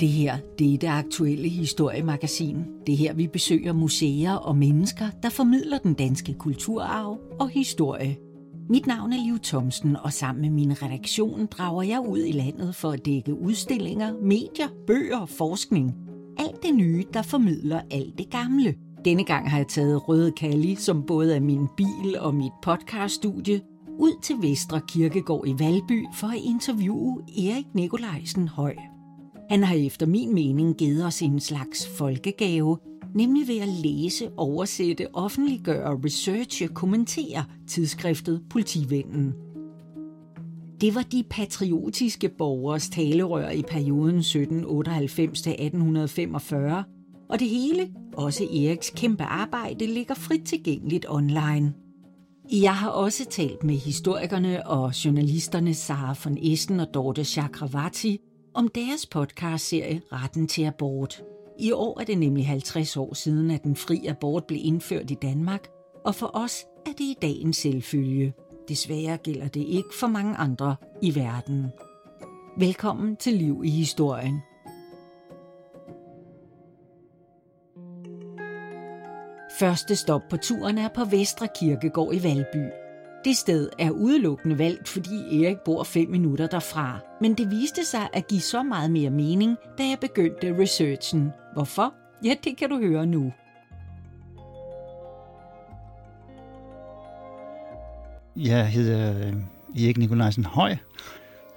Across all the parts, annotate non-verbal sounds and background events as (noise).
Det her, det er det aktuelle historiemagasin. Det er her, vi besøger museer og mennesker, der formidler den danske kulturarv og historie. Mit navn er Liv Thomsen, og sammen med min redaktion drager jeg ud i landet for at dække udstillinger, medier, bøger og forskning. Alt det nye, der formidler alt det gamle. Denne gang har jeg taget Røde Kalli, som både er min bil og mit podcaststudie, ud til Vestre Kirkegård i Valby for at interviewe Erik Nikolajsen Høj. Han har efter min mening givet os en slags folkegave, nemlig ved at læse, oversætte, offentliggøre, researche, kommentere tidsskriftet Politivennen. Det var de patriotiske borgers talerør i perioden 1798-1845, og det hele, også Eriks kæmpe arbejde, ligger frit tilgængeligt online. Jeg har også talt med historikerne og journalisterne Sara von Essen og Dorte Chakravarti om deres podcastserie Retten til abort. I år er det nemlig 50 år siden, at den fri abort blev indført i Danmark, og for os er det i dag en selvfølge. Desværre gælder det ikke for mange andre i verden. Velkommen til Liv i Historien. Første stop på turen er på Vestre Kirkegård i Valby. Det sted er udelukkende valgt, fordi Erik bor fem minutter derfra. Men det viste sig at give så meget mere mening, da jeg begyndte researchen. Hvorfor? Ja, det kan du høre nu. Jeg hedder øh, Erik Nikolajsen Høj,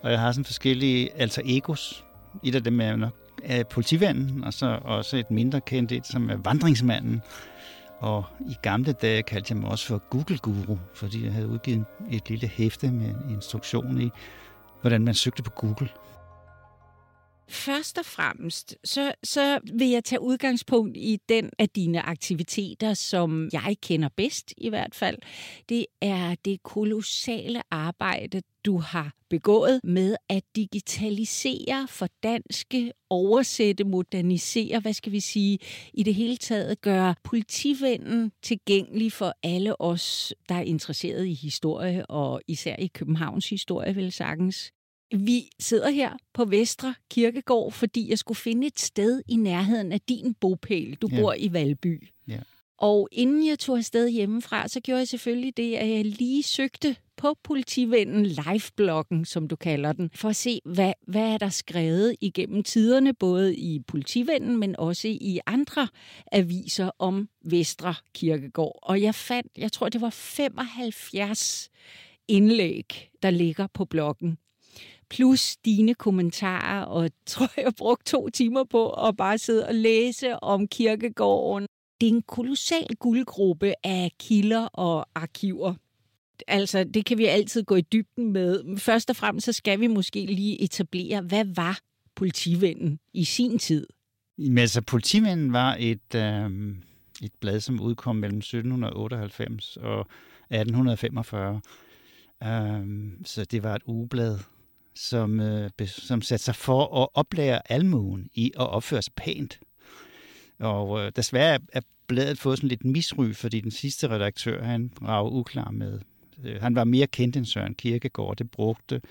og jeg har sådan forskellige alter egos. Et af dem er nok er politivanden, og så også et mindre kendt et, som er vandringsmanden. Og i gamle dage kaldte jeg mig også for Google Guru, fordi jeg havde udgivet et lille hæfte med en instruktion i, hvordan man søgte på Google. Først og fremmest, så, så vil jeg tage udgangspunkt i den af dine aktiviteter, som jeg kender bedst i hvert fald. Det er det kolossale arbejde, du har begået med at digitalisere, fordanske, oversætte, modernisere, hvad skal vi sige, i det hele taget gøre politivennen tilgængelig for alle os, der er interesseret i historie, og især i Københavns historie, vel sagtens. Vi sidder her på Vestre Kirkegård, fordi jeg skulle finde et sted i nærheden af din bopæl. Du ja. bor i Valby. Ja. Og inden jeg tog afsted hjemmefra, så gjorde jeg selvfølgelig det, at jeg lige søgte på Politivennen live-bloggen, som du kalder den, for at se, hvad, hvad er der skrevet igennem tiderne, både i Politivennen, men også i andre aviser om Vestre Kirkegård. Og jeg fandt, jeg tror, det var 75 indlæg, der ligger på bloggen plus dine kommentarer, og (laughs) tror, jeg brugte to timer på at bare sidde og læse om kirkegården. Det er en kolossal guldgruppe af kilder og arkiver. Altså, det kan vi altid gå i dybden med. Først og fremmest så skal vi måske lige etablere, hvad var politivennen i sin tid? Men altså, politivinden var et, øh, et blad, som udkom mellem 1798 og 1845. Øh, så det var et ugeblad, som, øh, som satte sig for at oplære almuen i at opføre sig pænt. Og øh, desværre er bladet fået sådan lidt misry, fordi den sidste redaktør, han var uklar med. Øh, han var mere kendt end Søren Kierkegaard. Det brugte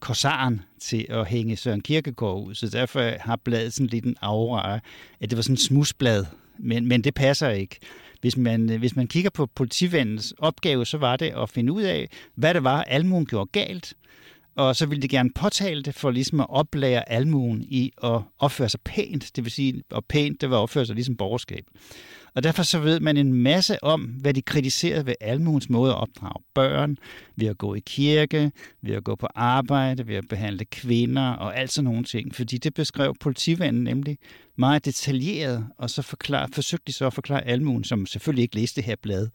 korsaren til at hænge Søren Kierkegaard ud, så derfor har bladet sådan lidt en aura at det var sådan en smusblad. Men, men det passer ikke. Hvis man, øh, hvis man kigger på politivandens opgave, så var det at finde ud af, hvad det var, almuen gjorde galt, og så ville de gerne påtale det for ligesom at oplære almuen i at opføre sig pænt. Det vil sige, og pænt, det var opføre sig ligesom borgerskab. Og derfor så ved man en masse om, hvad de kritiserede ved almuens måde at opdrage børn, ved at gå i kirke, ved at gå på arbejde, ved at behandle kvinder og alt sådan nogle ting. Fordi det beskrev politivanden nemlig meget detaljeret, og så forklar, forsøgte de så at forklare almuen, som selvfølgelig ikke læste det her blad.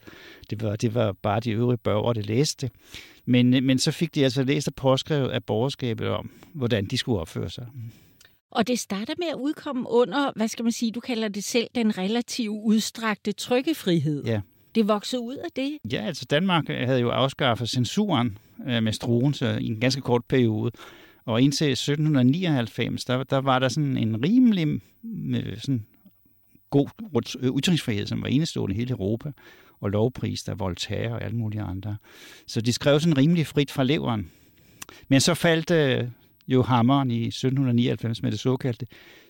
Det var, det var bare de øvrige borgere, der læste det. Men, men så fik de altså læst og påskrevet af borgerskabet om, hvordan de skulle opføre sig. Og det starter med at udkomme under, hvad skal man sige, du kalder det selv, den relativt udstrakte trykkefrihed. Ja. Det voksede ud af det? Ja, altså Danmark havde jo afskaffet censuren øh, med Struense i en ganske kort periode. Og indtil 1799, der, der var der sådan en rimelig øh, sådan god ytringsfrihed, som var enestående i hele Europa, og lovpris der Voltaire og alle mulige andre. Så de skrev sådan rimelig frit fra leveren. Men så faldt øh, jo hammeren i 1799 med det såkaldte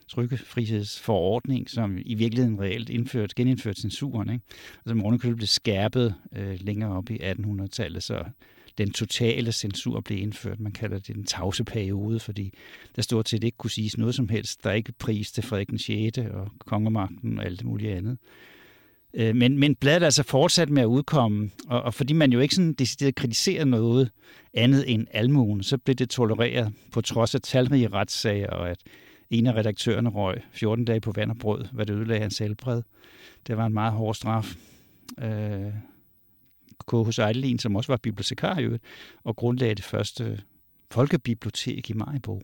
trykkefrihedsforordning, som i virkeligheden reelt indført, genindførte censuren, ikke? Altså morgenkøbet blev skærpet øh, længere op i 1800-tallet, så den totale censur blev indført. Man kalder det den tavse periode, fordi der stort set ikke kunne siges noget som helst. Der er ikke pris til Frederik 6. og kongemagten og alt det mulige andet. Øh, men, men bladet er altså fortsat med at udkomme, og, og fordi man jo ikke sådan decideret kritiserer noget andet end almuen, så blev det tolereret på trods af talrige retssager, og at en af redaktørerne røg 14 dage på vand og brød, hvad det ødelagde hans helbred. Det var en meget hård straf. Øh, K.H. Eidelin, som også var bibliotekar i øvrigt, og grundlagde det første folkebibliotek i Majbo.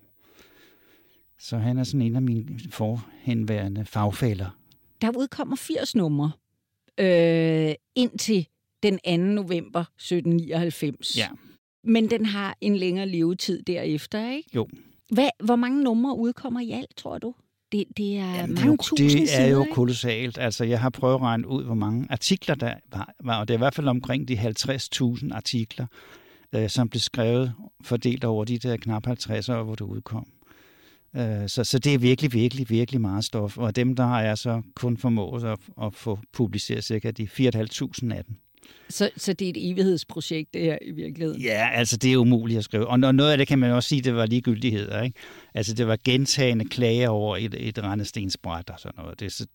Så han er sådan en af mine forhenværende fagfælder. Der udkommer 80 numre øh, indtil den 2. november 1799. Ja. Men den har en længere levetid derefter, ikke? Jo. Hvad, hvor mange numre udkommer i alt, tror du? Det, det er Jamen, mange det, tusind det er sider, jo ikke? kolossalt. Altså, jeg har prøvet at regne ud, hvor mange artikler der var, var og det er i hvert fald omkring de 50.000 artikler, øh, som blev skrevet fordelt over de der knap 50 år, hvor det udkom. Øh, så, så det er virkelig, virkelig, virkelig meget stof. Og dem, der har jeg så kun formået at, at få publiceret cirka de 4.500 af dem. Så, så det er et evighedsprojekt, det her i virkeligheden? Ja, altså det er umuligt at skrive. Og noget af det kan man også sige, det var ligegyldigheder. Ikke? Altså det var gentagende klager over et, et rendestensbræt og sådan noget. Det, så,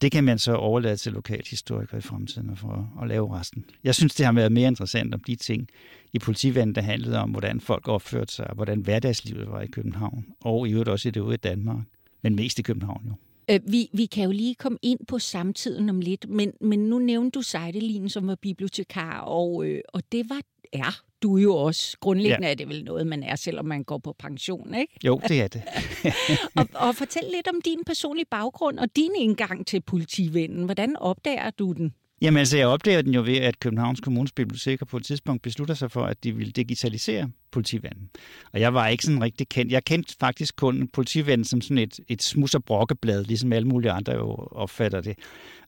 det kan man så overlade til lokalhistorikere i fremtiden for at, at lave resten. Jeg synes, det har været mere interessant om de ting i politivandet, der handlede om, hvordan folk opførte sig, og hvordan hverdagslivet var i København, og i øvrigt også i det ude i Danmark, men mest i København jo. Øh, vi, vi kan jo lige komme ind på samtiden om lidt, men, men nu nævnte du Seidelin, som var bibliotekar, og, øh, og det var er du jo også. Grundlæggende ja. er det vel noget, man er, selvom man går på pension, ikke? Jo, det er det. (laughs) og, og fortæl lidt om din personlige baggrund og din indgang til politivennen. Hvordan opdager du den? Jamen altså, jeg opdager den jo ved, at Københavns Kommunes biblioteker på et tidspunkt beslutter sig for, at de ville digitalisere politivanden. Og jeg var ikke sådan rigtig kendt. Jeg kendte faktisk kun politivanden som sådan et, et smus- og brokkeblad, ligesom alle mulige andre jo opfatter det.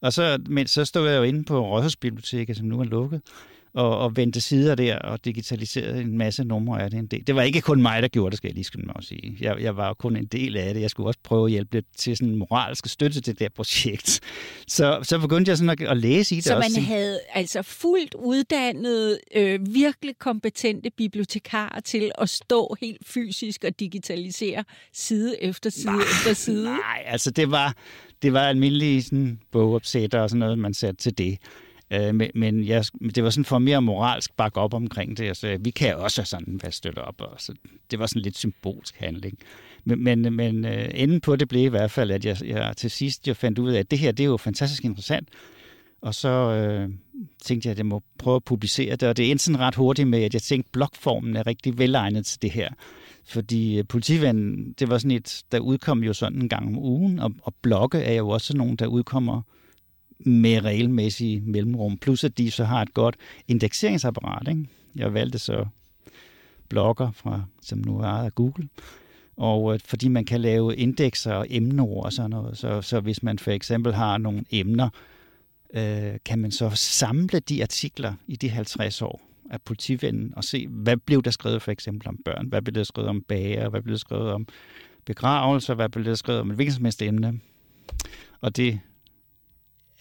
Og så, men så stod jeg jo inde på Rådhusbiblioteket, som nu er lukket, og, og vendte sider der og digitaliserede en masse numre af det. En del. Det var ikke kun mig, der gjorde det, skal jeg lige skynde mig at sige. Jeg, jeg var kun en del af det. Jeg skulle også prøve at hjælpe lidt til sådan en moralsk støtte til det der projekt. (laughs) Så, så begyndte jeg sådan at, at læse i det Så også. man havde altså fuldt uddannet, øh, virkelig kompetente bibliotekarer til at stå helt fysisk og digitalisere side efter side nej, efter side? Nej, altså det var, det var almindelige sådan, bogopsætter og sådan noget, man satte til det. Øh, men men jeg, det var sådan for mere moralsk bakke op omkring det. Altså, vi kan også sådan være støtte op. Og så det var sådan lidt symbolsk handling. Men, men, men øh, enden på det blev i hvert fald, at jeg, jeg til sidst jo fandt ud af, at det her det er jo fantastisk interessant. Og så øh, tænkte jeg, at jeg må prøve at publicere det. Og det endte sådan ret hurtigt med, at jeg tænkte, at blogformen er rigtig velegnet til det her. Fordi øh, politivennen, det var sådan et, der udkom jo sådan en gang om ugen, og, og blogge er jo også nogen, der udkommer med regelmæssige mellemrum. Plus at de så har et godt indekseringsapparat. Ikke? Jeg valgte så blogger, fra, som nu er ejet af Google. Og øh, fordi man kan lave indekser og emneord og sådan noget, så, så hvis man for eksempel har nogle emner, øh, kan man så samle de artikler i de 50 år af politivennen og se, hvad blev der skrevet for eksempel om børn, hvad blev der skrevet om bager, hvad blev der skrevet om begravelser, hvad blev der skrevet om et hvilket som helst emne. Og det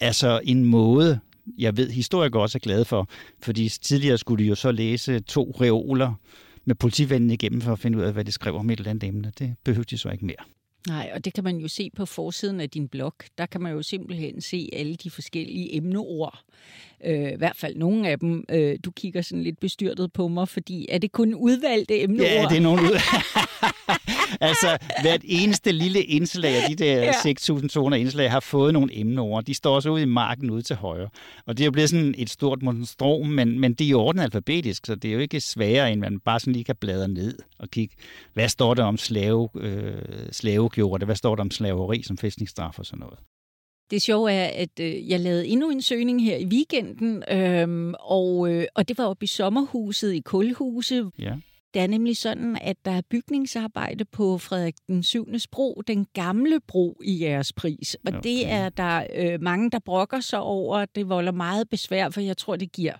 er så en måde, jeg ved, historikere også er glade for, fordi tidligere skulle de jo så læse to reoler med politivennen igennem for at finde ud af, hvad de skrev om et eller andet emne. Det behøvede de så ikke mere. Nej, og det kan man jo se på forsiden af din blog. Der kan man jo simpelthen se alle de forskellige emneord. Øh, I hvert fald nogle af dem. Øh, du kigger sådan lidt bestyrtet på mig, fordi er det kun udvalgte emneord? Ja, det er nogle ud. (laughs) (laughs) (laughs) altså, hvert eneste lille indslag af de der ja. 6.200 indslag har fået nogle emneord. De står så ude i marken ude til højre. Og det er jo blevet sådan et stort monstrum, men, men det er jo ordnet alfabetisk, så det er jo ikke sværere, end man bare sådan lige kan bladre ned og kigge, hvad står der om slave, øh, slavegjorte, hvad står der om slaveri som fæstningsstraf og sådan noget. Det sjove er, at øh, jeg lavede endnu en søgning her i weekenden, øhm, og, øh, og det var oppe i sommerhuset i Kulhuse. Ja. Det er nemlig sådan, at der er bygningsarbejde på Frederik den 7. bro, den gamle bro i jeres pris. Og okay. det er der øh, mange, der brokker sig over. Det volder meget besvær, for jeg tror, det giver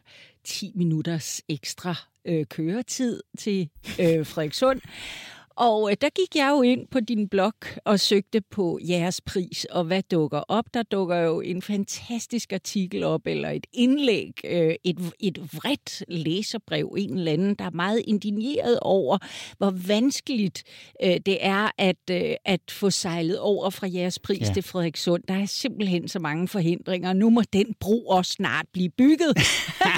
10 minutters ekstra øh, køretid til øh, Frederikssund. Og øh, der gik jeg jo ind på din blog og søgte på jeres pris, og hvad dukker op? Der dukker jo en fantastisk artikel op, eller et indlæg, øh, et, et vredt læserbrev, en eller anden, der er meget indigneret over, hvor vanskeligt øh, det er at, øh, at få sejlet over fra jeres pris ja. til Frederikssund. Der er simpelthen så mange forhindringer. Nu må den bro også snart blive bygget.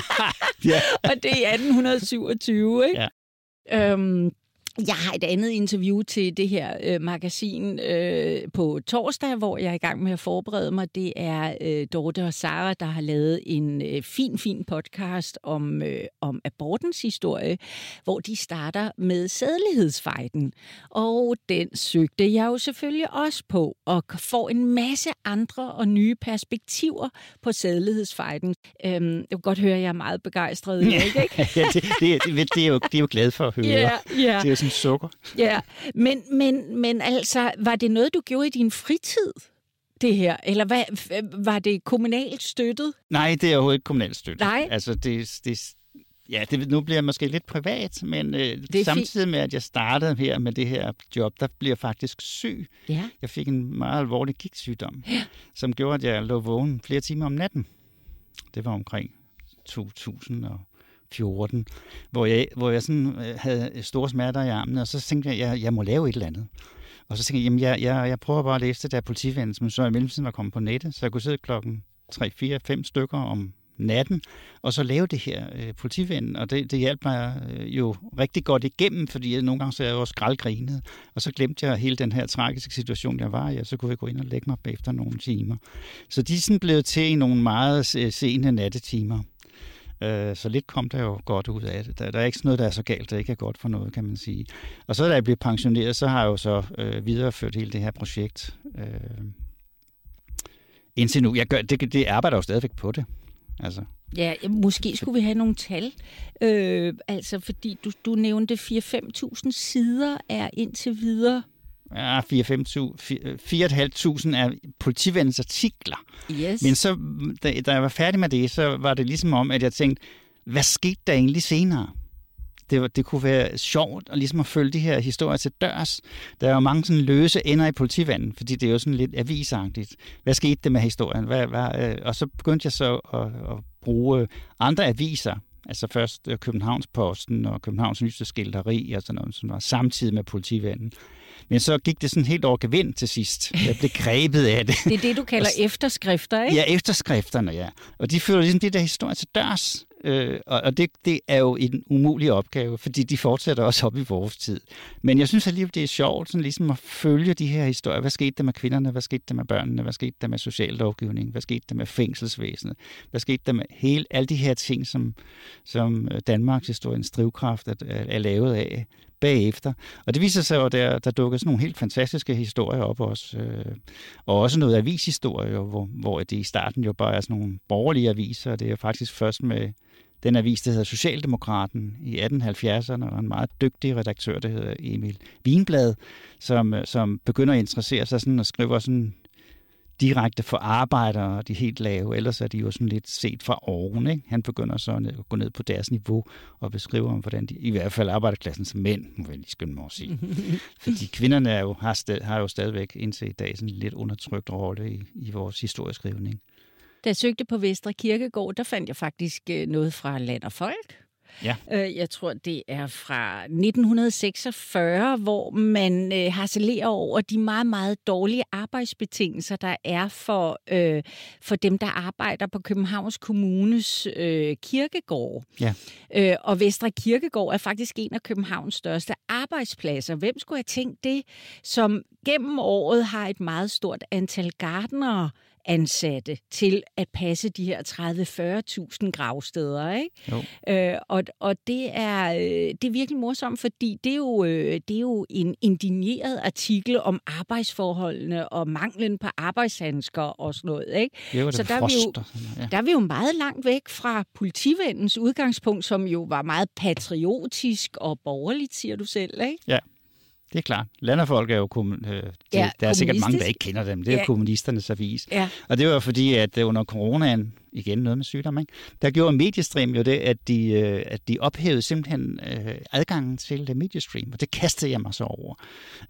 (laughs) ja. (laughs) og det er 1827, ikke? Ja. Øhm, jeg har et andet interview til det her øh, magasin øh, på torsdag, hvor jeg er i gang med at forberede mig. Det er øh, Dorte og Sara, der har lavet en øh, fin, fin podcast om, øh, om abortens historie, hvor de starter med sædlighedsfejden. Og den søgte jeg jo selvfølgelig også på, og får en masse andre og nye perspektiver på sædlighedsfejden. Øhm, jeg kan godt høre, at jeg er meget begejstret. Ja, (laughs) ikke? ja det, det, det, det, er jo, det er jo glad for at høre. Ja, ja. Det er som sukker. Ja, men, men, men altså, var det noget, du gjorde i din fritid? det her? Eller hvad, var det kommunalt støttet? Nej, det er overhovedet ikke kommunalt støttet. Nej? Altså, det, det, ja, det, nu bliver jeg måske lidt privat, men øh, samtidig med, at jeg startede her med det her job, der bliver jeg faktisk syg. Ja. Jeg fik en meget alvorlig gigtsygdom, ja. som gjorde, at jeg lå vågen flere timer om natten. Det var omkring 2000 og 14, hvor jeg, hvor jeg sådan øh, havde øh, store smerter i armene, og så tænkte jeg, at jeg, jeg må lave et eller andet. Og så tænkte jeg, jamen jeg, jeg, jeg prøver bare at læse det der politivendt, som så i mellemtiden var kommet på nettet, så jeg kunne sidde klokken 3, 4, 5 stykker om natten, og så lave det her øh, politiven, og det, det hjalp mig øh, jo rigtig godt igennem, fordi jeg, nogle gange så jeg jo skraldgrinet, og så glemte jeg hele den her tragiske situation, jeg var i, og så kunne jeg gå ind og lægge mig efter nogle timer. Så de er sådan blevet til i nogle meget øh, sene nattetimer. Øh, så lidt kom der jo godt ud af det. Der, der er ikke sådan noget, der er så galt, der ikke er godt for noget, kan man sige. Og så da jeg blev pensioneret, så har jeg jo så øh, videreført hele det her projekt. Øh, indtil nu. Jeg gør, det, det arbejder jo stadigvæk på det. Altså. Ja, måske skulle vi have nogle tal. Øh, altså, fordi du, du nævnte 4-5.000 sider er indtil videre ja, 4-5.000 er politivandens artikler. Yes. Men så, da, da jeg var færdig med det, så var det ligesom om, at jeg tænkte, hvad skete der egentlig senere? Det, var, det kunne være sjovt at, ligesom at følge de her historier til dørs. Der er jo mange sådan løse ender i politivanden, fordi det er jo sådan lidt avisagtigt. Hvad skete der med historien? Hvad, hvad, øh, og så begyndte jeg så at, at bruge andre aviser, Altså først øh, Københavns Posten og Københavns Nyeste Skilderi og sådan noget, som var samtidig med politivanden. Men så gik det sådan helt over gevind til sidst. Jeg blev grebet af det. Det er det, du kalder efterskrifter, ikke? Ja, efterskrifterne, ja. Og de føler ligesom det der historie til dørs. Øh, og det, det er jo en umulig opgave, fordi de fortsætter også op i vores tid. Men jeg synes alligevel, det er sjovt sådan ligesom at følge de her historier. Hvad skete der med kvinderne? Hvad skete der med børnene? Hvad skete der med sociallovgivning? Hvad skete der med fængselsvæsenet? Hvad skete der med hele, alle de her ting, som, som øh, Danmarks historiens drivkraft er, er lavet af bagefter. Og det viser sig jo, at der, der dukker sådan nogle helt fantastiske historier op også. Øh, og også noget avishistorie, hvor, hvor det i starten jo bare er sådan nogle borgerlige aviser. Det er faktisk først med den avis, der hedder Socialdemokraten i 1870'erne, og en meget dygtig redaktør, der hedder Emil Wienblad, som, som begynder at interessere sig sådan og skriver sådan direkte for arbejdere, de helt lave. Ellers er de jo sådan lidt set fra oven. Ikke? Han begynder så at gå ned på deres niveau og beskrive om, hvordan de, i hvert fald arbejderklassens mænd, må jeg lige skynde mig at sige. (laughs) Fordi kvinderne er jo, har, sted, har jo stadigvæk indtil i dag sådan en lidt undertrykt rolle i, i vores historieskrivning. Da jeg søgte på Vestre Kirkegård, der fandt jeg faktisk øh, noget fra Land og Folk. Ja. Øh, jeg tror, det er fra 1946, hvor man øh, harcelerer over de meget, meget dårlige arbejdsbetingelser, der er for, øh, for dem, der arbejder på Københavns Kommunes øh, kirkegård. Ja. Øh, og Vestre Kirkegård er faktisk en af Københavns største arbejdspladser. Hvem skulle have tænkt det, som gennem året har et meget stort antal gardnere, ansatte til at passe de her 30-40.000 gravsteder. Ikke? Jo. Øh, og og det, er, øh, det er virkelig morsomt, fordi det er, jo, øh, det er jo en indigneret artikel om arbejdsforholdene og manglen på arbejdshandsker og sådan noget. Ikke? Jo, Så der er, vi jo, ja. der er vi jo meget langt væk fra politivendens udgangspunkt, som jo var meget patriotisk og borgerligt, siger du selv. Ikke? Ja, det er klart. Landerfolk er jo... Kommun, øh, det, ja, der er sikkert mange, der ikke kender dem. Det er ja. kommunisternes avis. Ja. Og det var fordi, at under coronaen igen noget med sygdom, ikke? der gjorde Mediestream jo det, at de, øh, at de ophævede simpelthen øh, adgangen til uh, Mediestream, og det kastede jeg mig så over.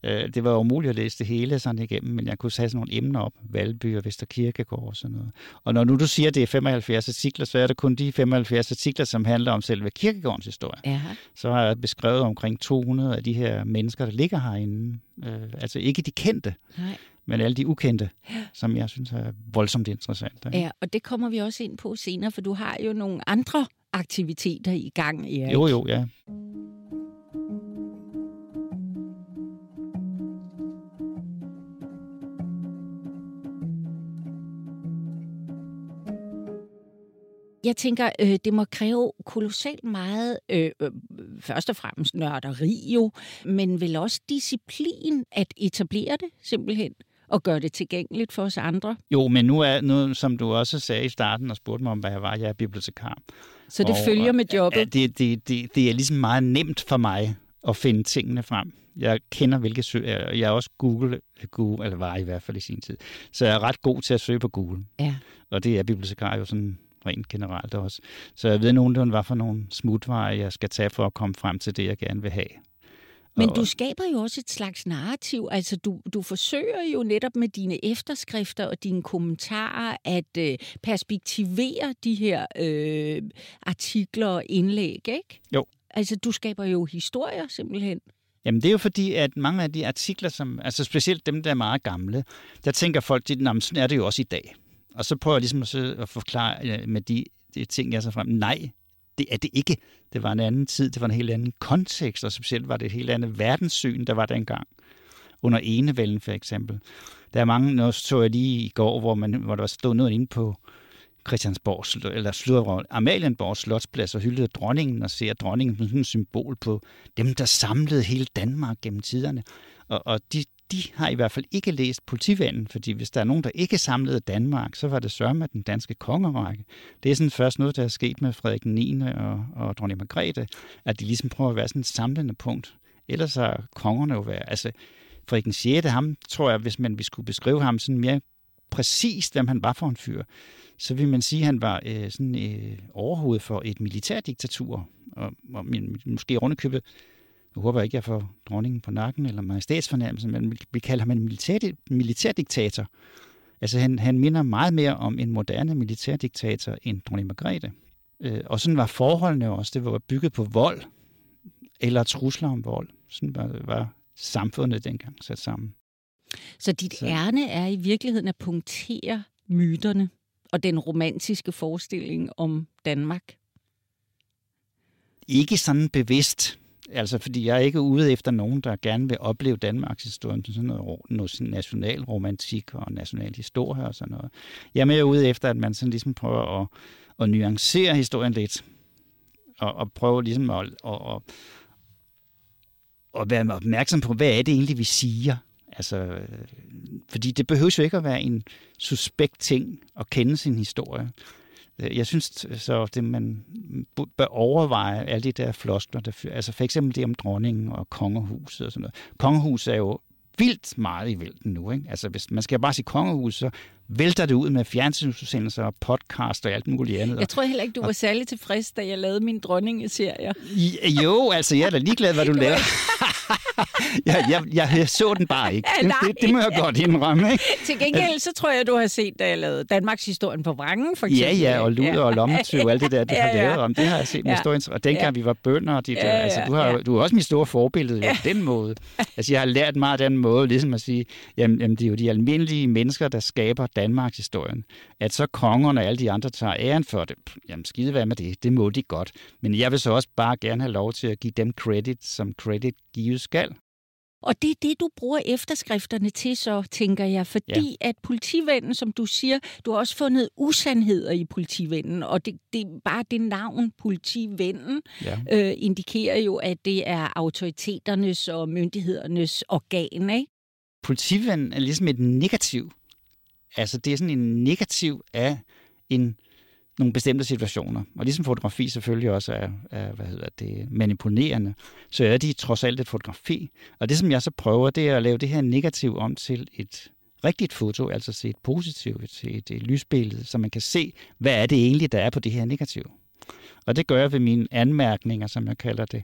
Øh, det var umuligt at læse det hele sådan igennem, men jeg kunne sætte sådan nogle emner op, Valby og Vesterkirkegård og sådan noget. Og når nu du siger, at det er 75 artikler, så er det kun de 75 artikler, som handler om selve kirkegårdens historie. Ja. Så har jeg beskrevet omkring 200 af de her mennesker, der ligger herinde. Øh, altså ikke de kendte, Nej. Men alle de ukendte, som jeg synes er voldsomt interessant. Ja, og det kommer vi også ind på senere, for du har jo nogle andre aktiviteter i gang, Erik. Jo, jo, ja. Jeg tænker, øh, det må kræve kolossalt meget, øh, øh, først og fremmest nørderi jo, men vel også disciplin at etablere det simpelthen og gøre det tilgængeligt for os andre. Jo, men nu er nu, som du også sagde i starten og spurgte mig om, hvad jeg var, jeg er bibliotekar. Så det og, følger med jobbet? Ja, det, det, det, det er ligesom meget nemt for mig at finde tingene frem. Jeg kender, hvilke søger. Jeg er også Google, Google, eller var i hvert fald i sin tid. Så jeg er ret god til at søge på Google. Ja. Og det er bibliotekar jo sådan rent generelt også. Så jeg ved nogenlunde, hvad for nogle smutveje, jeg skal tage for at komme frem til det, jeg gerne vil have. Men du skaber jo også et slags narrativ. Altså, du, du forsøger jo netop med dine efterskrifter og dine kommentarer at øh, perspektivere de her øh, artikler og indlæg, ikke? Jo. Altså, du skaber jo historier simpelthen. Jamen det er jo fordi, at mange af de artikler, som, altså specielt dem, der er meget gamle, der tænker folk, at sådan er det jo også i dag. Og så prøver jeg ligesom at, forklare øh, med de, de ting, jeg så frem. Nej, det er det ikke. Det var en anden tid, det var en helt anden kontekst, og specielt var det et helt andet verdenssyn, der var dengang. Under enevælden for eksempel. Der er mange, nu så jeg lige i går, hvor, man, hvor der var stået noget inde på Christiansborg, eller slutter Amalienborg Slotsplads og hyldede dronningen og ser dronningen som et symbol på dem, der samlede hele Danmark gennem tiderne. Og, og de, de har i hvert fald ikke læst politivanden, fordi hvis der er nogen, der ikke samlede Danmark, så var det sørme den danske kongerække. Det er sådan først noget, der er sket med Frederik 9. og, og dronning Margrethe, at de ligesom prøver at være sådan et samlende punkt. Ellers har kongerne jo været, altså Frederik 6. ham tror jeg, hvis man vi skulle beskrive ham sådan mere præcist, hvem han var for en fyr, så vil man sige, at han var øh, sådan øh, overhovedet for et militærdiktatur, og, og måske rundekøbet nu håber jeg ikke, jeg får dronningen på nakken eller majestætsfornærmelse, men vi kalder ham en militær, militærdiktator. Altså han, han minder meget mere om en moderne militærdiktator end dronning Margrethe. Øh, og sådan var forholdene også. Det var bygget på vold eller trusler om vold. Sådan var, var samfundet dengang sat sammen. Så dit Så. ærne er i virkeligheden at punktere myterne og den romantiske forestilling om Danmark? Ikke sådan bevidst. Altså, fordi jeg er ikke ude efter nogen, der gerne vil opleve Danmarks historie som sådan noget, noget national romantik og national historie og sådan noget. Jeg er mere ude efter, at man sådan ligesom prøver at, at nuancere historien lidt. Og, og prøve ligesom at, at, at, at være opmærksom på, hvad er det egentlig, vi siger. Altså, øh, fordi det behøver jo ikke at være en suspekt ting at kende sin historie. Øh, jeg synes så, det man bør overveje alle de der floskler, der, altså for eksempel det om dronningen og kongehuset og sådan noget. Kongehuset er jo vildt meget i vælten nu. Ikke? Altså, hvis man skal bare sige kongehus, så vælter det ud med fjernsynsudsendelser og podcast og alt muligt andet. Jeg tror heller ikke, du var særlig tilfreds, da jeg lavede min dronningeserie. Jo, altså jeg er da ligeglad, hvad du (laughs) lavede. Jeg, jeg, jeg, jeg så den bare ikke. Det, det, det må jeg godt indrømme. Ikke? Til gengæld, så tror jeg, du har set, da jeg lavede Danmarks historien på Vrangen, for eksempel. Ja, ja, og Luder ja. og Lommetyv og alt det der, du (laughs) ja, har lavet om. Det har jeg set med ja. historien. Og dengang ja. vi var bønder, de der, ja, ja, altså, du, har, ja. du er også mit store forbillede ja. på den måde. Altså, jeg har lært meget af den måde, ligesom at sige, jamen, jamen, det er jo de almindelige mennesker, der skaber Danmarks historien. At så kongerne og alle de andre tager æren for det, jamen skide hvad med det, det må de godt. Men jeg vil så også bare gerne have lov til at give dem credit, som credit gives skal. Og det er det, du bruger efterskrifterne til, så tænker jeg, fordi ja. at politivennen, som du siger, du har også fundet usandheder i politivennen, og det, det bare det navn, politivennen, ja. øh, indikerer jo, at det er autoriteternes og myndighedernes organ, ikke? Politivennen er ligesom et negativ. Altså, det er sådan en negativ af en nogle bestemte situationer. Og ligesom fotografi selvfølgelig også er, er hvad hedder det, manipulerende, så er de trods alt et fotografi. Og det, som jeg så prøver, det er at lave det her negativ om til et rigtigt foto, altså se et positivt, til et, et lysbillede, så man kan se, hvad er det egentlig, der er på det her negativ. Og det gør jeg ved mine anmærkninger, som jeg kalder det,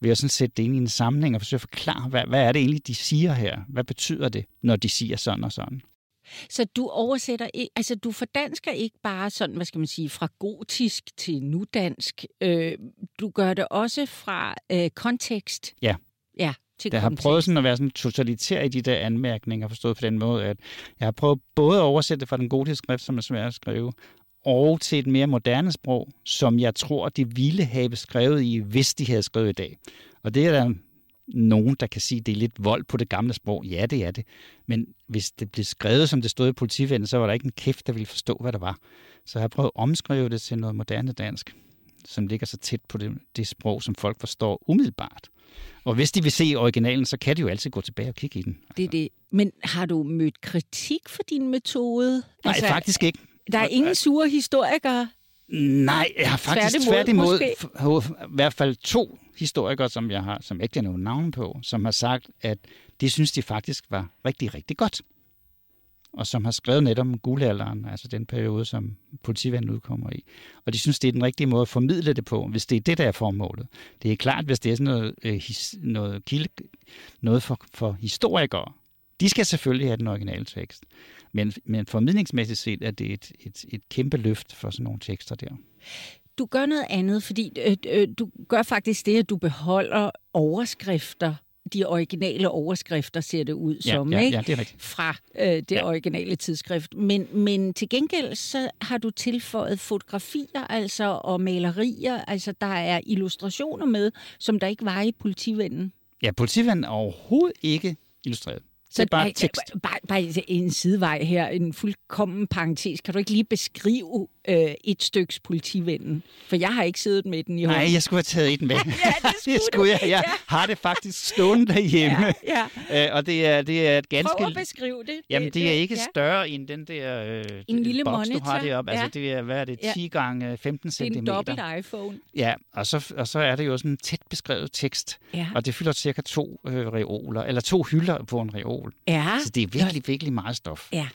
ved at sådan sætte det ind i en sammenhæng og forsøge at forklare, hvad, hvad er det egentlig, de siger her? Hvad betyder det, når de siger sådan og sådan? Så du oversætter ikke, altså du fordansker ikke bare sådan, hvad skal man sige, fra gotisk til nudansk. Øh, du gør det også fra øh, kontekst. Ja. Ja, til Jeg har prøvet sådan at være sådan totalitær i de der anmærkninger, forstået på den måde, at jeg har prøvet både at oversætte det fra den gotiske skrift, som er svært at skrive, og til et mere moderne sprog, som jeg tror, de ville have skrevet i, hvis de havde skrevet i dag. Og det er der nogen, der kan sige, at det er lidt vold på det gamle sprog. Ja, det er det. Men hvis det blev skrevet, som det stod i politivennen, så var der ikke en kæft, der ville forstå, hvad det var. Så jeg har prøvet at omskrive det til noget moderne dansk, som ligger så tæt på det, det sprog, som folk forstår umiddelbart. Og hvis de vil se originalen, så kan de jo altid gå tilbage og kigge i den. Det er det. Men har du mødt kritik for din metode? Nej, altså, faktisk ikke. Der er ingen sure historikere? Nej, jeg har faktisk Tværtimod, tværtimod, i hvert fald to historikere, som jeg har, som jeg ikke har nogen navn på, som har sagt, at de synes, de faktisk var rigtig, rigtig godt. Og som har skrevet netop om guldalderen, altså den periode, som politivandet udkommer i. Og de synes, det er den rigtige måde at formidle det på, hvis det er det, der er formålet. Det er klart, hvis det er sådan noget, øh, his, noget, kilde, noget for, for historikere, de skal selvfølgelig have den originale tekst. Men, men formidlingsmæssigt set er det et, et, et kæmpe løft for sådan nogle tekster der. Du gør noget andet, fordi øh, øh, du gør faktisk det, at du beholder overskrifter, de originale overskrifter ser det ud Ja, som, ja, ikke? ja, det er rigtigt. fra øh, det Ja. originale tidsskrift. Men, men til gengæld så har du tilføjet fotografier altså og malerier, altså der er illustrationer med, som der ikke var i politivennen. Ja, politivandet er overhovedet ikke illustreret. Det er bare tekst. Bare, bare en sidevej her, en fuldkommen parentes. Kan du ikke lige beskrive øh, et styks politivennen? For jeg har ikke siddet med den i hånden. Nej, jeg skulle have taget et med. (laughs) Ja, det skulle, (laughs) det skulle jeg. Jeg har det faktisk stående derhjemme. Ja, ja. (laughs) Øh, og det er, det er et ganske... Prøv at beskrive det. Jamen, det er ikke ja. større end den der øh, En lille boks, du har monitor, deroppe. Altså, ja. det er, hvad er det, Ja. 10 gange 15 Det er en cm. dobbelt iPhone. Ja, og så, og så er det jo sådan en tæt beskrevet tekst. Ja. Og det fylder cirka to øh, reoler, eller to hylder på en reol. Ja. Så det er virkelig, virkelig meget stof, Ja.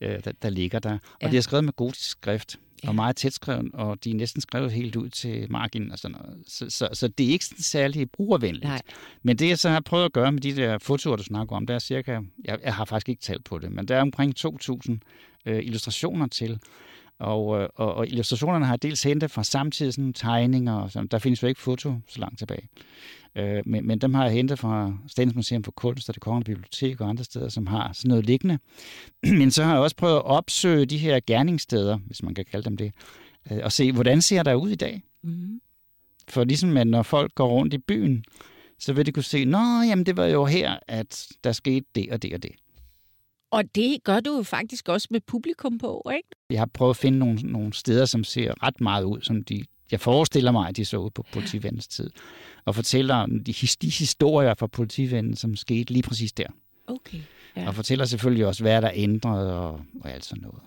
øh, der, der ligger der. Og Ja. det er skrevet med gotisk skrift, Ja. og meget tæt skrevet, og de er næsten skrevet helt ud til marginen og sådan noget. Så, så, så det er ikke sådan særlig brugervenligt. Nej. Men det, jeg så har prøvet at gøre med de der fotoer, du snakker om, der er cirka, jeg, jeg har faktisk ikke talt på det, men der er omkring 2.000 øh, illustrationer til. Og, øh, og, og illustrationerne har jeg dels hentet fra samtidig sådan tegninger, og sådan. der findes jo ikke foto så langt tilbage. Øh, men, men dem har jeg hentet fra Statens Museum for Kunst og det Kongelige Bibliotek og andre steder, som har sådan noget liggende. (clears throat) men så har jeg også prøvet at opsøge de her gerningssteder, hvis man kan kalde dem det, øh, og se, hvordan ser der ud i dag? Mm-hmm. For ligesom at når folk går rundt i byen, så vil de kunne se, nå, jamen det var jo her, at der skete det og det og det. Og det gør du jo faktisk også med publikum på, ikke? Jeg har prøvet at finde nogle, nogle steder, som ser ret meget ud, som de, jeg forestiller mig, at de så ud på politivandens tid. Og fortæller om de, de historier fra politivanden, som skete lige præcis der. Okay. Ja. Ja. Og fortæller selvfølgelig også, hvad der er ændret og, og alt sådan noget.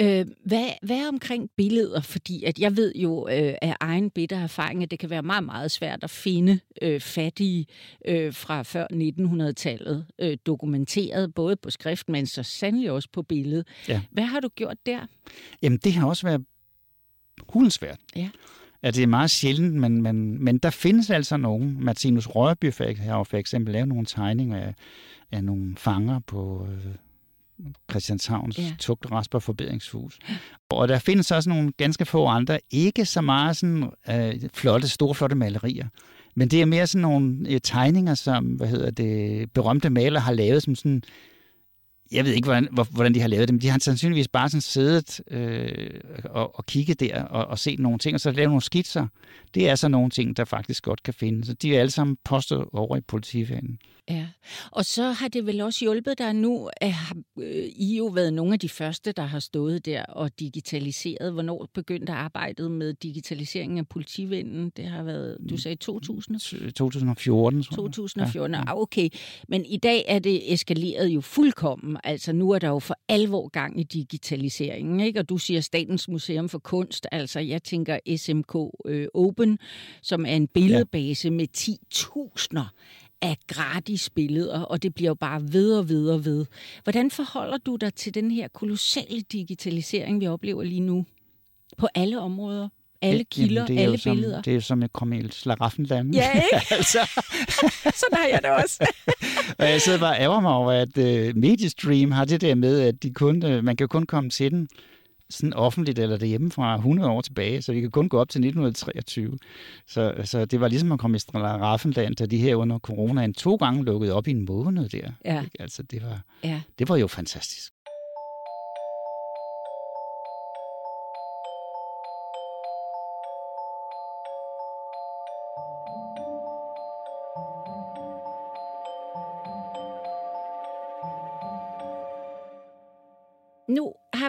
Øh, hvad, hvad omkring billeder? Fordi at jeg ved jo øh, af egen bitter erfaring, at det kan være meget, meget svært at finde øh, fattige øh, fra før 1900-tallet øh, dokumenteret, både på skrift, men så sandelig også på billede. Ja. Hvad har du gjort der? Jamen, det har også været hulensvært. Ja. At det er meget sjældent, men, men, men der findes altså nogen. Martinus Rørby for- har jo for eksempel lavet nogle tegninger af, af nogle fanger på øh, Christianshavns Ja. tugt- rasper forbedringshus. Og der findes også nogle ganske få andre, ikke så meget sådan øh, flotte, store, flotte malerier. Men det er mere sådan nogle øh, tegninger, som hvad hedder det, berømte malere har lavet som sådan jeg ved ikke, hvordan, hvor- hvordan de har lavet det, men de har sandsynligvis bare sådan siddet øh, og, og kigget der og, og set nogle ting, og så lavet nogle skitser. Det er så nogle ting, der faktisk godt kan findes. Så de er alle sammen postet over i politifanen. Ja, og så har det vel også hjulpet dig nu, at øh, I jo været nogle af de første, der har stået der og digitaliseret. Hvornår begyndte arbejdet med digitaliseringen af politivennen? Det har været, du sagde 2000? 2014, tror jeg. 2014, ja, ja. okay. Men i dag er det eskaleret jo fuldkommen. Altså nu er der jo for alvor gang i digitaliseringen, ikke? Og du siger Statens Museum for Kunst, altså jeg tænker SMK øh, Open, som er en billedbase ja. med 10.000 af gratis billeder, og det bliver jo bare ved og ved og ved. Hvordan forholder du dig til den her kolossale digitalisering, vi oplever lige nu? På alle områder? alle kilder, Jamen, det er alle som, billeder. Det er som at komme i slaraffenland. Ja, ikke? (laughs) altså. (laughs) Sådan har jeg det også. (laughs) og jeg sidder bare og ærger mig over, at uh, Mediestream har det der med, at de kun, uh, man kan kun komme til den sådan offentligt eller derhjemme fra 100 år tilbage, så vi kan kun gå op til 1923. Så, så det var ligesom at komme i Raffenland, da de her under coronaen to gange lukkede op i en måned der. Ja. Altså, det var, ja. det var jo fantastisk.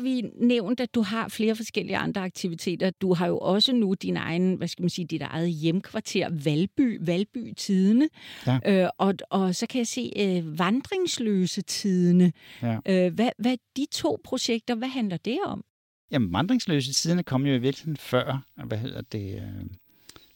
Vi nævnt, at du har flere forskellige andre aktiviteter. Du har jo også nu din egen, hvad skal man sige, dit eget hjemkvarter, Valby, Valby Tidene. Ja. Øh, og, og så kan jeg se øh, Vandringsløse Tidene. Ja. Øh, hvad, hvad de to projekter, hvad handler det om? Jamen, Vandringsløse Tidene kom jo i virkeligheden før, hvad hedder det, øh,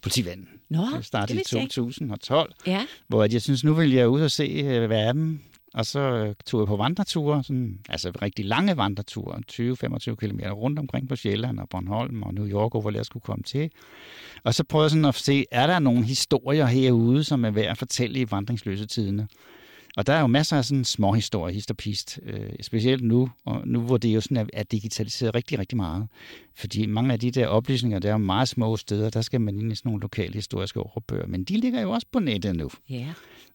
politivanden. Nå, det startede det i 2012, ja. hvor jeg synes, nu vil jeg ud og se øh, verden og så øh, tog jeg på vandreture, sådan, altså rigtig lange vandreture, 20-25 km rundt omkring på Sjælland og Bornholm og New York, hvor jeg skulle komme til. Og så prøvede jeg sådan at se, er der nogle historier herude, som er værd at fortælle i vandringsløse tidene? Og der er jo masser af sådan små historier, hist og pist, øh, specielt nu, og nu hvor det jo sådan er, er digitaliseret rigtig, rigtig meget. Fordi mange af de der oplysninger, der er jo meget små steder, der skal man ind i sådan nogle lokale historiske overbøger, men de ligger jo også på nettet nu. Ja.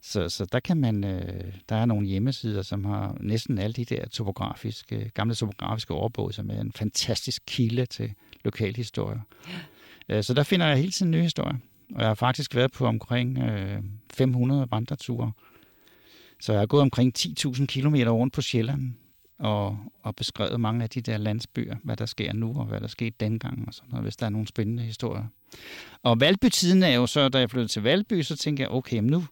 Så, så der kan man, øh, der er nogle hjemmesider, som har næsten alle de der topografiske, gamle topografiske overbog, som er en fantastisk kilde til lokalhistorier. Ja. Øh, så der finder jeg hele tiden nye historier. Og jeg har faktisk været på omkring øh, 500 vandreture. Så jeg har gået omkring 10.000 km rundt på Sjælland og, og beskrevet mange af de der landsbyer, hvad der sker nu, og hvad der skete dengang, og sådan noget, hvis der er nogle spændende historier. Og Valby-tiden er jo så, da jeg flyttede til Valby, så tænkte jeg, okay, nu,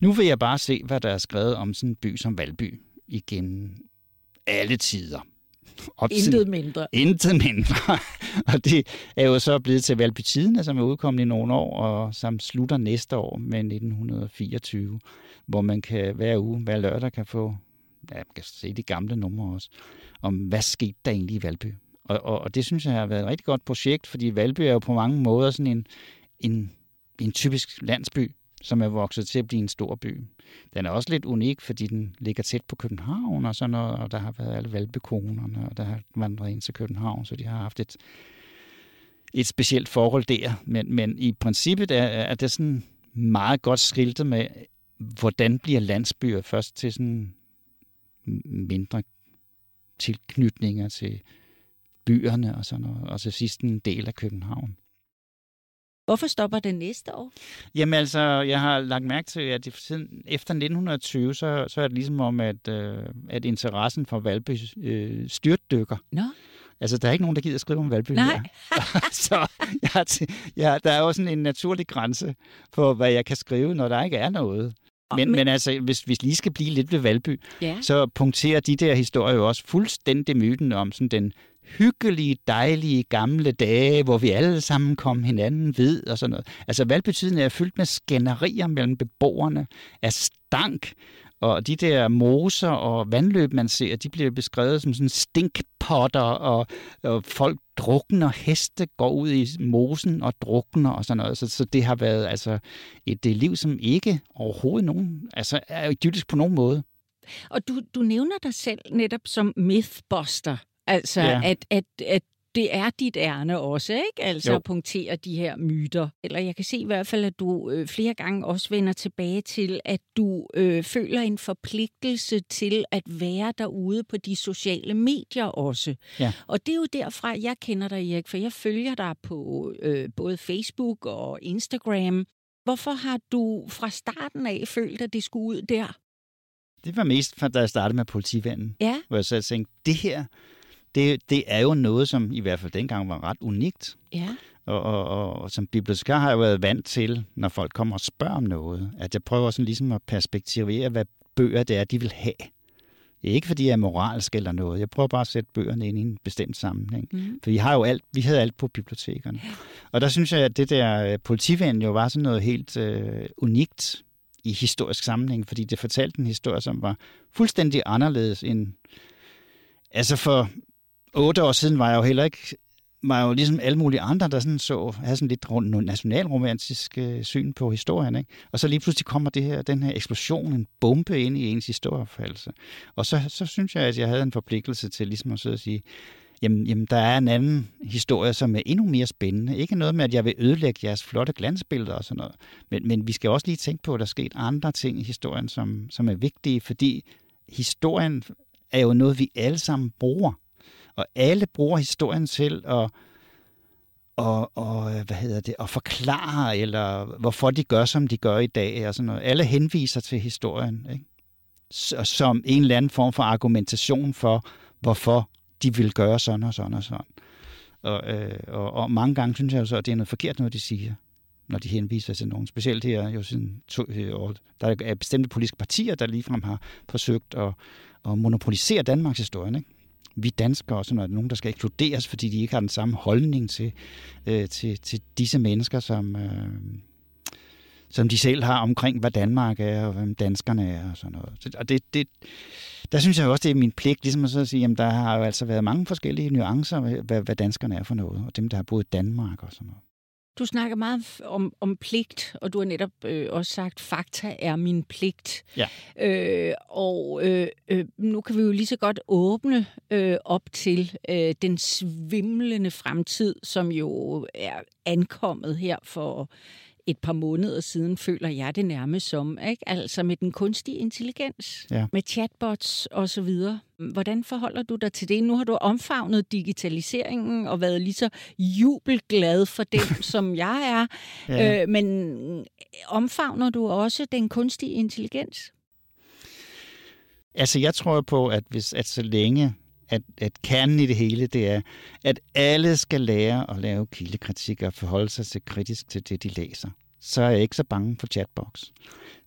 nu vil jeg bare se, hvad der er skrevet om sådan en by som Valby igen alle tider. Op intet mindre. Intet mindre. (laughs) og det er jo så blevet til Valby Tiden, som er udkommet i nogle år, og som slutter næste år med 1924, hvor man kan hver uge, hver lørdag kan få, ja, man kan se de gamle numre også, om hvad skete der egentlig i Valby. Og, og, og det synes jeg har været et rigtig godt projekt, fordi Valby er jo på mange måder sådan en, en, en typisk landsby, som er vokset til at blive en stor by. Den er også lidt unik, fordi den ligger tæt på København og sådan noget, og der har været alle valpekonerne, og der har vandret ind til København, så de har haft et, et specielt forhold der. Men, men i princippet er, er det sådan meget godt skiltet med, hvordan bliver landsbyer først til sådan mindre tilknytninger til byerne og sådan noget, og til sidst en del af København. Hvorfor stopper det næste år? Jamen altså, jeg har lagt mærke til, at efter 1920, så, så er det ligesom om, at, øh, at interessen for Valby øh, styrtdykker. Nå. Altså, der er ikke nogen, der gider skrive om Valby Nej. (laughs) så jeg, ja, der er jo sådan en naturlig grænse for, hvad jeg kan skrive, når der ikke er noget. Men, men, men altså, hvis, hvis lige skal blive lidt ved Valby, ja. så punkterer de der historier jo også fuldstændig myten om sådan den hyggelige, dejlige gamle dage, hvor vi alle sammen kom hinanden ved og sådan noget. Altså valgbetydningen er fyldt med skænderier mellem beboerne af stank, og de der moser og vandløb, man ser, de bliver beskrevet som sådan stinkpotter, og, og folk drukner, heste går ud i mosen og drukner og sådan noget. Så, så det har været altså et det liv, som ikke overhovedet nogen, altså er idyllisk på nogen måde. Og du, du nævner dig selv netop som mythbuster. Altså, ja. at, at, at det er dit ærne også, ikke? Altså jo. at punktere de her myter. Eller jeg kan se i hvert fald, at du øh, flere gange også vender tilbage til, at du øh, føler en forpligtelse til at være derude på de sociale medier også. Ja. Og det er jo derfra, jeg kender dig, Erik, for jeg følger dig på øh, både Facebook og Instagram. Hvorfor har du fra starten af følt, at det skulle ud der? Det var mest, da jeg startede med politivanden. Ja. Hvor jeg så tænkte, det her, det, det er jo noget, som i hvert fald dengang var ret unikt. Ja. Og, og, og som bibliotekar har jeg været vant til, når folk kommer og spørger om noget, at jeg prøver sådan ligesom at perspektivere, hvad bøger det er, de vil have. Ikke, fordi jeg er moralsk eller noget. Jeg prøver bare at sætte bøgerne ind i en bestemt sammenhæng. Mm. For vi har jo alt, vi havde alt på bibliotekerne. Og der synes jeg, at det der øh, politiven jo var sådan noget helt øh, unikt i historisk sammenhæng, fordi det fortalte en historie, som var fuldstændig anderledes end... Altså for otte år siden var jeg jo heller ikke var jo ligesom alle mulige andre, der sådan så, havde sådan lidt nationalromantisk øh, syn på historien. Ikke? Og så lige pludselig kommer det her, den her eksplosion, en bombe ind i ens historieopfattelse. Og så, så synes jeg, at jeg havde en forpligtelse til ligesom at sidde og sige, jamen, jamen der er en anden historie, som er endnu mere spændende. Ikke noget med, at jeg vil ødelægge jeres flotte glansbilleder og sådan noget. Men, men vi skal også lige tænke på, at der er sket andre ting i historien, som, som er vigtige, fordi historien er jo noget, vi alle sammen bruger. Og alle bruger historien til at og, og, hvad hedder det, at forklare, eller hvorfor de gør, som de gør i dag, og sådan noget. Alle henviser til historien, ikke? som en eller anden form for argumentation for, hvorfor de vil gøre sådan og sådan og sådan. Og, øh, og, og mange gange synes jeg jo så, at det er noget forkert, noget de siger, når de henviser til nogen. Specielt her, jo siden to, øh, der er bestemte politiske partier, der ligefrem har forsøgt at, at monopolisere Danmarks historie. Ikke? Vi danskere, og sådan noget, nogen, der skal ekskluderes, fordi de ikke har den samme holdning til, øh, til, til disse mennesker, som, øh, som de selv har omkring, hvad Danmark er, og hvem danskerne er, og sådan noget. Og det, det, der synes jeg også, det er min pligt, ligesom at, så at sige, at der har jo altså været mange forskellige nuancer, hvad, hvad danskerne er for noget, og dem, der har boet i Danmark og sådan noget. Du snakker meget om, om pligt, og du har netop øh, også sagt, fakta er min pligt. Ja. Øh, og øh, øh, nu kan vi jo lige så godt åbne øh, op til øh, den svimlende fremtid, som jo er ankommet her for et par måneder siden, føler jeg det nærmest som. Ikke? Altså med den kunstige intelligens, ja. med chatbots osv. Hvordan forholder du dig til det? Nu har du omfavnet digitaliseringen og været lige så jubelglad for det, (laughs) som jeg er. Ja. Øh, men omfavner du også den kunstige intelligens? Altså, jeg tror på, at hvis at så længe at, at kernen i det hele, det er, at alle skal lære at lave kildekritik og forholde sig til kritisk til det, de læser. Så er jeg ikke så bange for chatbox.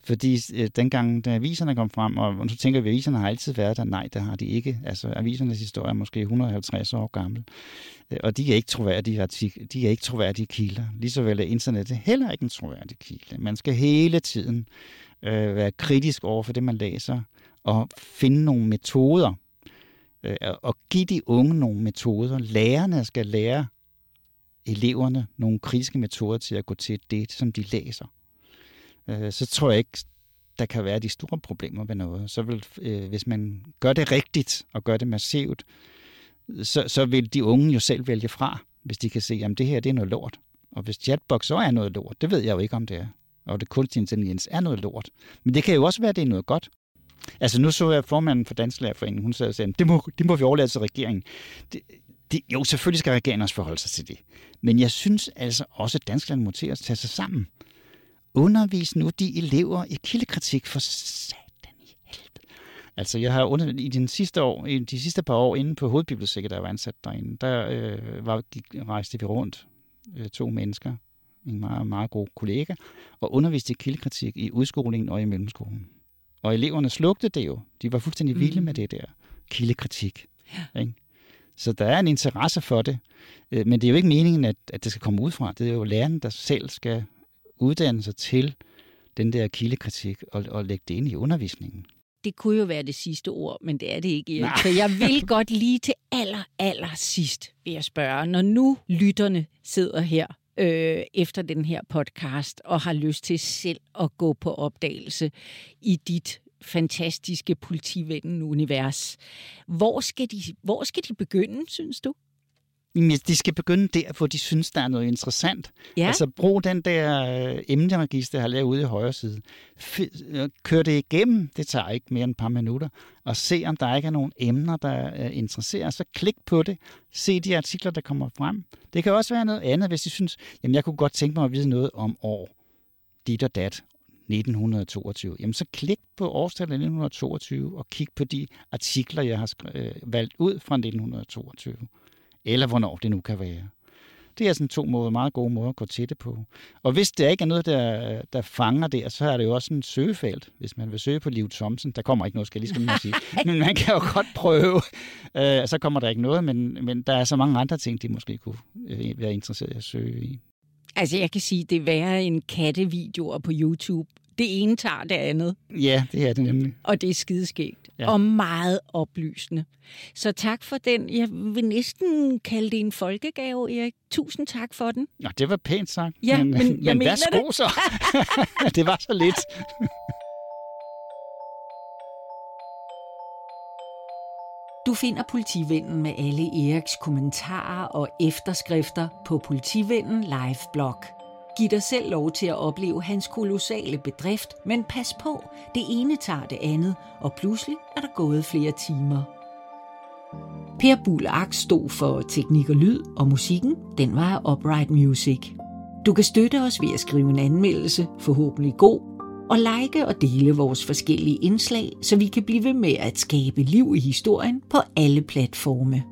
Fordi øh, dengang, da aviserne kom frem, og så tænker vi, at aviserne har altid været der. Nej, det har de ikke. Altså, avisernes historie er måske 150 år gammel. Øh, og de er ikke troværdige, de er ikke troværdige kilder. Ligeså vel er internettet heller ikke en troværdig kilde. Man skal hele tiden øh, være kritisk over for det, man læser, og finde nogle metoder, øh, og give de unge nogle metoder. Lærerne skal lære eleverne nogle kritiske metoder til at gå til det, som de læser. Øh, så tror jeg ikke, der kan være de store problemer ved noget. Så vil, øh, hvis man gør det rigtigt og gør det massivt, så, så vil de unge jo selv vælge fra, hvis de kan se, at det her det er noget lort. Og hvis chatbox så er noget lort, det ved jeg jo ikke, om det er. Og det kunstig intelligens er noget lort. Men det kan jo også være, at det er noget godt. Altså nu så jeg formanden for Dansk Lærerforening, hun sagde, at det må, det må vi overlade til regeringen. Det, det, jo, selvfølgelig skal regeringen også forholde sig til det. Men jeg synes altså også, at danskerne må til at tage sig sammen. Undervis nu de elever i kildekritik for satan i helvede. Altså, jeg har under, i, den sidste år, i de sidste par år inde på hovedbiblioteket, der var ansat derinde, der øh, var, gik, rejste vi rundt, øh, to mennesker, en meget, meget god kollega, og underviste i kildekritik i udskolingen og i mellemskolen. Og eleverne slugte det jo. De var fuldstændig vilde mm. med det der kildekritik. Ja. Ikke? Så der er en interesse for det. Øh, men det er jo ikke meningen, at, at det skal komme ud fra. Det er jo læreren, der selv skal uddanne sig til den der kildekritik og, og lægge det ind i undervisningen. Det kunne jo være det sidste ord, men det er det ikke. Så jeg vil (laughs) godt lige til aller, aller sidst, vil jeg spørge, når nu lytterne sidder her øh, efter den her podcast og har lyst til selv at gå på opdagelse i dit fantastiske politivennen-univers. Hvor skal, de, hvor skal de begynde, synes du? De skal begynde der, hvor de synes, der er noget interessant. Ja. Altså brug den der øh, emneregister, jeg har lavet ude i højre side. Øh, kør det igennem, det tager ikke mere end et par minutter, og se om der ikke er nogen emner, der øh, interesserer. Så klik på det, se de artikler, der kommer frem. Det kan også være noget andet, hvis de synes, jamen jeg kunne godt tænke mig at vide noget om år, dit og dat, 1922. Jamen så klik på årstallet 1922 og kig på de artikler, jeg har øh, valgt ud fra 1922. Eller hvornår det nu kan være. Det er sådan to måder, meget gode måder at gå til det på. Og hvis der ikke er noget, der, der fanger det, så er det jo også en søgefelt. Hvis man vil søge på Liv Thomsen, der kommer ikke noget, skal jeg lige sige. (laughs) Men man kan jo godt prøve. Uh, så kommer der ikke noget, men, men der er så mange andre ting, de måske kunne øh, være interesseret i at søge i. Altså, jeg kan sige, det er værre end kattevideoer på YouTube det ene tager det andet. Ja, det er det nemlig. Og det er skideskægt. Ja. Og meget oplysende. Så tak for den. Jeg vil næsten kalde det en folkegave, Erik. Tusind tak for den. Nå, det var pænt sagt. Ja, men, men, men mener værsgo det. så. (laughs) det var så lidt. Du finder Politivennen med alle Eriks kommentarer og efterskrifter på Politivennen live blog. Giv dig selv lov til at opleve hans kolossale bedrift, men pas på, det ene tager det andet, og pludselig er der gået flere timer. Per Bulak stod for teknik og lyd, og musikken, den var af Upright Music. Du kan støtte os ved at skrive en anmeldelse, forhåbentlig god, og like og dele vores forskellige indslag, så vi kan blive ved med at skabe liv i historien på alle platforme.